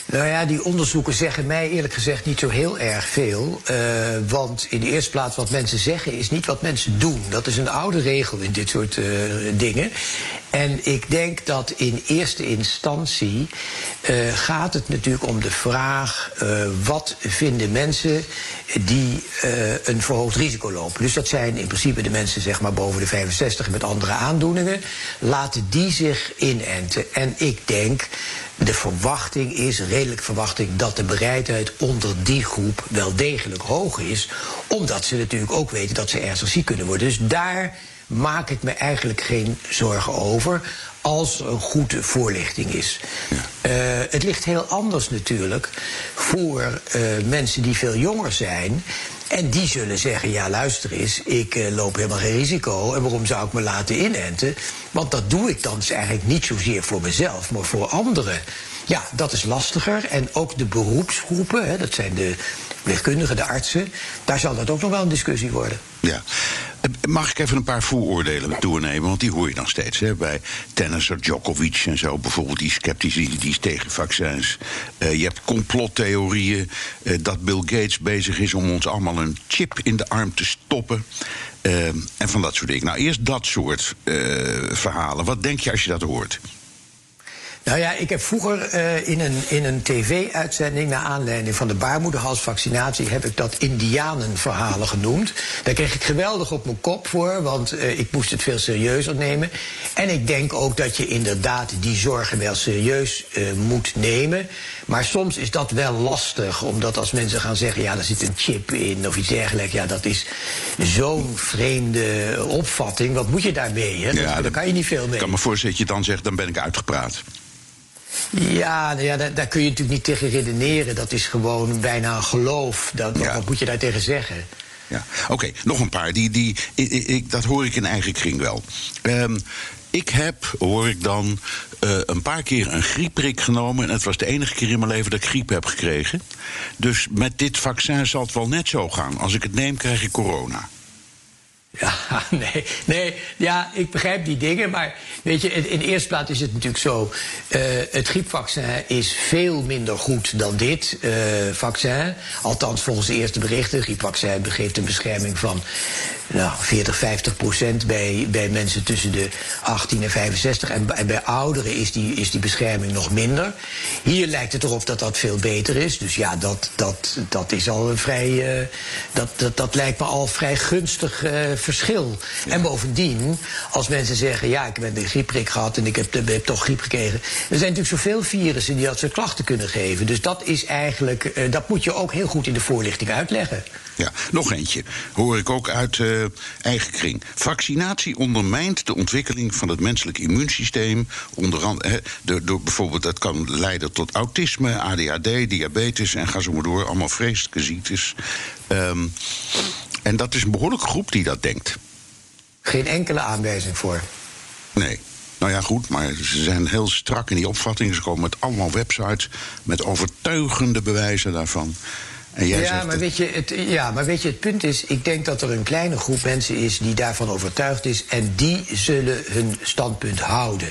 Nou ja, die onderzoeken zeggen mij eerlijk gezegd niet zo heel erg veel. Uh, want in de eerste plaats wat mensen zeggen is niet wat mensen doen. Dat is een oude regel in dit soort uh, dingen. En ik denk dat in eerste instantie uh, gaat het natuurlijk om de vraag... wat vinden mensen die een verhoogd risico lopen. Dus dat zijn in principe de mensen zeg maar boven de 65 met andere aandoeningen. Laten die zich inenten. En ik denk de verwachting is, redelijk verwachting, dat de bereidheid onder die groep wel degelijk hoog is. Omdat ze natuurlijk ook weten dat ze ernstig ziek kunnen worden. Dus daar maak ik me eigenlijk geen zorgen over als er een goede voorlichting is. Ja. Uh, het ligt heel anders natuurlijk voor uh, mensen die veel jonger zijn. En die zullen zeggen, ja luister eens, ik uh, loop helemaal geen risico. En waarom zou ik me laten inenten? Want dat doe ik dan dus eigenlijk niet zozeer voor mezelf, maar voor anderen. Ja, dat is lastiger. En ook de beroepsgroepen, hè, dat zijn de verpleegkundigen, de artsen... daar zal dat ook nog wel een discussie worden. Ja. Mag ik even een paar vooroordelen doornemen? Want die hoor je dan steeds. Hè? Bij tennisser Djokovic en zo bijvoorbeeld, die sceptisch, die, is tegen vaccins. Uh, je hebt complottheorieën uh, dat Bill Gates bezig is om ons allemaal een chip in de arm te stoppen. En van dat soort dingen. Nou, eerst dat soort verhalen. Wat denk je als je dat hoort? Nou ja, ik heb vroeger uh, in een, in een tv-uitzending... naar aanleiding van de baarmoederhalsvaccinatie... heb ik dat indianenverhalen genoemd. Daar kreeg ik geweldig op mijn kop voor... want uh, ik moest het veel serieuzer nemen. En ik denk ook dat je inderdaad die zorgen wel serieus uh, moet nemen. Maar soms is dat wel lastig, omdat als mensen gaan zeggen... ja, er zit een chip in of iets dergelijks... ja, dat is zo'n vreemde opvatting. Wat moet je daarmee? Hè? Ja, daar kan je niet veel mee. Ik kan me voorstellen dat je dan zegt, dan ben ik uitgepraat. Ja, nou ja daar, daar, kun je natuurlijk niet tegen redeneren. Dat is gewoon bijna een geloof. Dat, ja. Wat moet je daar tegen zeggen? Ja, oké, nog een paar. Die, die, ik, ik, dat hoor ik in eigen kring wel. Um, ik heb, hoor ik dan, uh, een paar keer een griepprik genomen. En het was de enige keer in mijn leven dat ik griep heb gekregen. Dus met dit vaccin zal het wel net zo gaan. Als ik het neem, krijg ik corona. Ja, *laughs* nee, nee, ja, ik begrijp die dingen. Maar weet je, in de eerste plaats is het natuurlijk zo. Uh, het griepvaccin is veel minder goed dan dit uh, vaccin. Althans, volgens de eerste berichten. Griepvaccin geeft een bescherming van nou, 40, 50 procent bij, bij mensen tussen de 18 en 65. En, bij ouderen is die, is die bescherming nog minder. Hier lijkt het erop dat dat veel beter is. Dus ja, dat, dat, dat is al een vrij. Uh, dat, dat, dat lijkt me al vrij gunstig verschil. Ja. En bovendien, als mensen zeggen: ja, ik heb een griepprik gehad en ik heb, heb toch griep gekregen. Er zijn natuurlijk zoveel virussen die dat soort klachten kunnen geven. Dus dat is eigenlijk. Uh, dat moet je ook heel goed in de voorlichting uitleggen. Ja, nog eentje. Hoor ik ook uit uh, eigen kring. Vaccinatie ondermijnt de ontwikkeling van het menselijk immuunsysteem. Onder andere, door, door bijvoorbeeld, dat kan leiden tot autisme, ADHD, diabetes en ga zo maar door. Allemaal vreselijke ziektes. Um, en dat is een behoorlijke groep die dat denkt. Geen enkele aanwijzing voor. Nee. Nou ja, goed, maar ze zijn heel strak in die opvattingen. Ze komen met allemaal websites met overtuigende bewijzen daarvan ja, maar weet je, het, ja, maar weet je, het punt is... ik denk dat er een kleine groep mensen is die daarvan overtuigd is... en die zullen hun standpunt houden.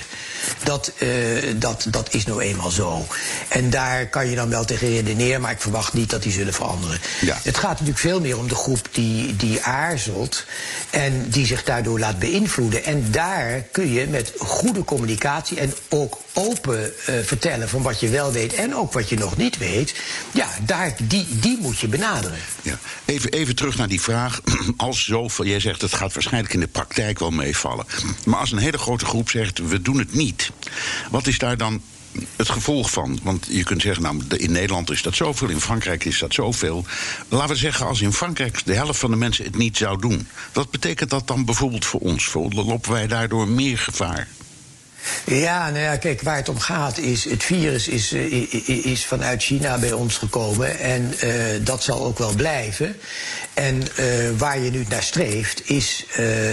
Dat, uh, dat, dat is nou eenmaal zo. En daar kan je dan wel tegen redeneren... maar ik verwacht niet dat die zullen veranderen. Ja. Het gaat natuurlijk veel meer om de groep die, die aarzelt... en die zich daardoor laat beïnvloeden. En daar kun je met goede communicatie en ook open uh, vertellen... van wat je wel weet en ook wat je nog niet weet... ja, daar, die, die moet je benaderen. Ja. Even, even terug naar die vraag. *clears throat* Als zoveel, jij zegt het gaat waarschijnlijk in de praktijk wel meevallen. Maar als een hele grote groep zegt we doen het niet, wat is daar dan het gevolg van? Want je kunt zeggen, nou, in Nederland is dat zoveel, in Frankrijk is dat zoveel. Laten we zeggen, als in Frankrijk de helft van de mensen het niet zou doen, wat betekent dat dan bijvoorbeeld voor ons? Lopen wij daardoor meer gevaar? Ja, nou ja, kijk, waar het om gaat is... het virus is, uh, is vanuit China bij ons gekomen en uh, dat zal ook wel blijven. En uh, waar je nu naar streeft is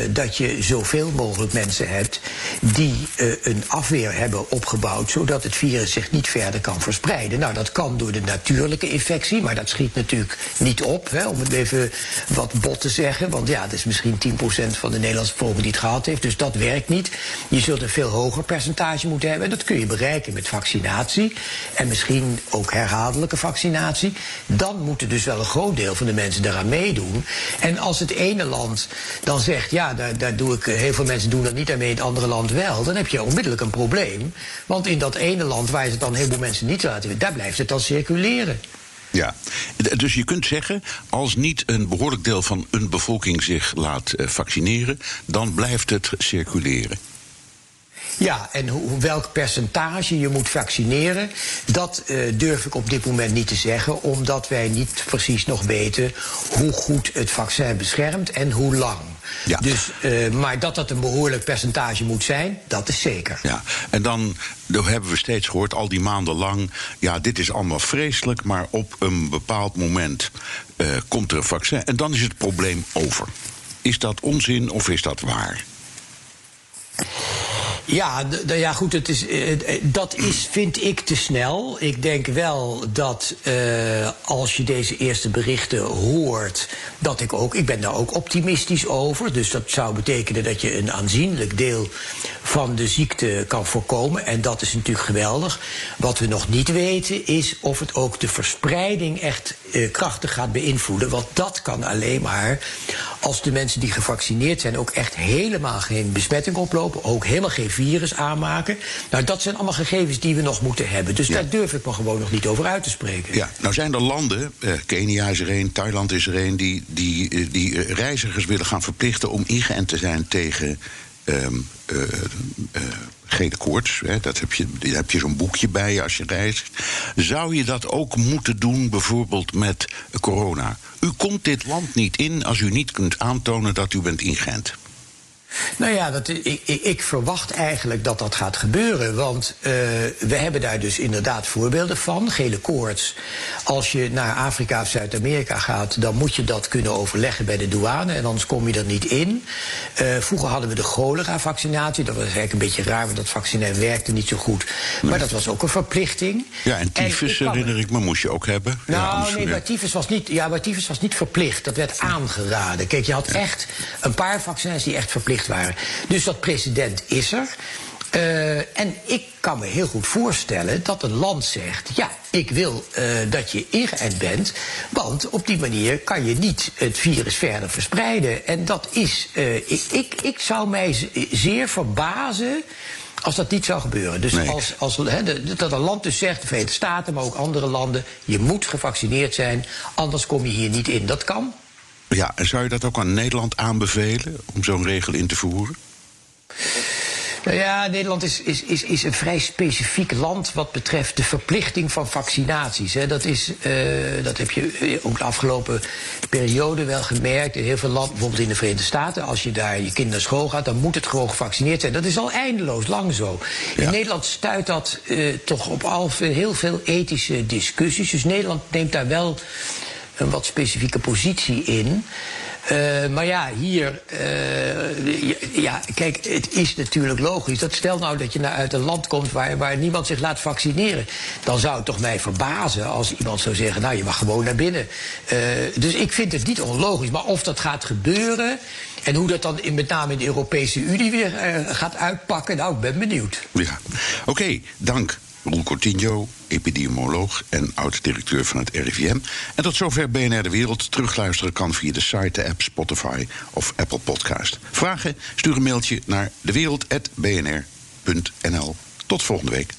dat je zoveel mogelijk mensen hebt... die een afweer hebben opgebouwd... zodat het virus zich niet verder kan verspreiden. Nou, dat kan door de natuurlijke infectie, maar dat schiet natuurlijk niet op... Hè, om het even wat bot te zeggen. Want ja, dat is misschien 10% van de Nederlandse bevolking die het gehad heeft. Dus dat werkt niet. Je zult een veel hoger percentage moeten hebben. En dat kun je bereiken met vaccinatie. En misschien ook herhaaldelijke vaccinatie. Dan moet er dus wel een groot deel van de mensen daaraan meedoen. En als het ene land dan zegt, ja, daar, doe ik, heel veel mensen doen dat niet aan mee, het andere land wel, dan heb je onmiddellijk een probleem. Want in dat ene land waar ze het dan heel veel mensen niet laten, daar blijft het dan circuleren. Ja, dus je kunt zeggen, als niet een behoorlijk deel van een bevolking zich laat vaccineren, dan blijft het circuleren. Ja, en hoe, welk percentage je moet vaccineren, dat uh, durf ik op dit moment niet te zeggen, omdat wij niet precies nog weten hoe goed het vaccin beschermt en hoe lang. Ja. Dus, uh, maar dat dat een behoorlijk percentage moet zijn, dat is zeker. Ja, en dan dat hebben we steeds gehoord, al die maanden lang. Ja, dit is allemaal vreselijk, maar op een bepaald moment uh, komt er een vaccin en dan is het probleem over. Is dat onzin of is dat waar? Ja, ja goed, het is, uh, dat is, vind ik, te snel. Ik denk wel dat uh, als je deze eerste berichten hoort, dat ik ook, ik ben daar ook optimistisch over. Dus dat zou betekenen dat je een aanzienlijk deel van de ziekte kan voorkomen. En dat is natuurlijk geweldig. Wat we nog niet weten is of het ook de verspreiding echt uh, krachtig gaat beïnvloeden. Want dat kan alleen maar als de mensen die gevaccineerd zijn ook echt helemaal geen besmetting oplopen, ook helemaal geen virus aanmaken. Nou, dat zijn allemaal gegevens die we nog moeten hebben. Dus ja. daar durf ik me gewoon nog niet over uit te spreken. Ja, nou zijn er landen, eh, Kenia is er een, Thailand is er een, die, die, die, die reizigers willen gaan verplichten om ingeënt te zijn tegen. Um, uh, koorts. Hè, dat heb je, daar heb je zo'n boekje bij als je reist. Zou je dat ook moeten doen, bijvoorbeeld met corona? U komt dit land niet in als u niet kunt aantonen dat u bent ingeënt. Nou ja, dat, ik, ik, verwacht eigenlijk dat dat gaat gebeuren. Want uh, we hebben daar dus inderdaad voorbeelden van. Gele koorts. Als je naar Afrika of Zuid-Amerika gaat, dan moet je dat kunnen overleggen bij de douane. En anders kom je er niet in. Uh, vroeger hadden we de cholera-vaccinatie. Dat was eigenlijk een beetje raar, want dat vaccin werkte niet zo goed. Nee. Maar dat was ook een verplichting. Ja, en tyfus en herinner ik me, moest je ook hebben. Nou, ja, nee, maar tyfus, was niet, ja, maar tyfus was niet verplicht. Dat werd aangeraden. Kijk, je had echt een paar vaccins die echt verplicht waren. Dus dat precedent is er. Uh, en ik kan me heel goed voorstellen dat een land zegt: ja, ik wil uh, dat je ingeënt bent, want op die manier kan je niet het virus verder verspreiden. En dat is, uh, ik, ik, ik zou mij zeer verbazen. Als dat niet zou gebeuren. Dus nee. als, als he, dat een land dus zegt, de Verenigde Staten, maar ook andere landen, je moet gevaccineerd zijn, anders kom je hier niet in. Dat kan. Ja, en zou je dat ook aan Nederland aanbevelen om zo'n regel in te voeren? Nou ja, Nederland is, is, is, is een vrij specifiek land wat betreft de verplichting van vaccinaties. Hè. Dat, is, uh, dat heb je ook de afgelopen periode wel gemerkt. In heel veel landen, bijvoorbeeld in de Verenigde Staten, als je daar je kind naar school gaat, dan moet het gewoon gevaccineerd zijn. Dat is al eindeloos lang zo. Ja. In Nederland stuit dat uh, toch op al heel veel ethische discussies. Dus Nederland neemt daar wel een wat specifieke positie in. Uh, maar ja, hier, uh, ja, kijk, het is natuurlijk logisch. Dat stel nou dat je uit een land komt waar, waar niemand zich laat vaccineren. Dan zou het toch mij verbazen als iemand zou zeggen, nou, je mag gewoon naar binnen. Uh, dus ik vind het niet onlogisch. Maar of dat gaat gebeuren en hoe dat dan in, met name in de Europese Unie weer gaat uitpakken, nou, ik ben benieuwd. Ja, oké, dank. Roel Cortinho, epidemioloog en oud-directeur van het RIVM. En tot zover BNR De Wereld. Terugluisteren kan via de site, de app, Spotify of Apple Podcast. Vragen? Stuur een mailtje naar dewereld.bnr.nl. Tot volgende week.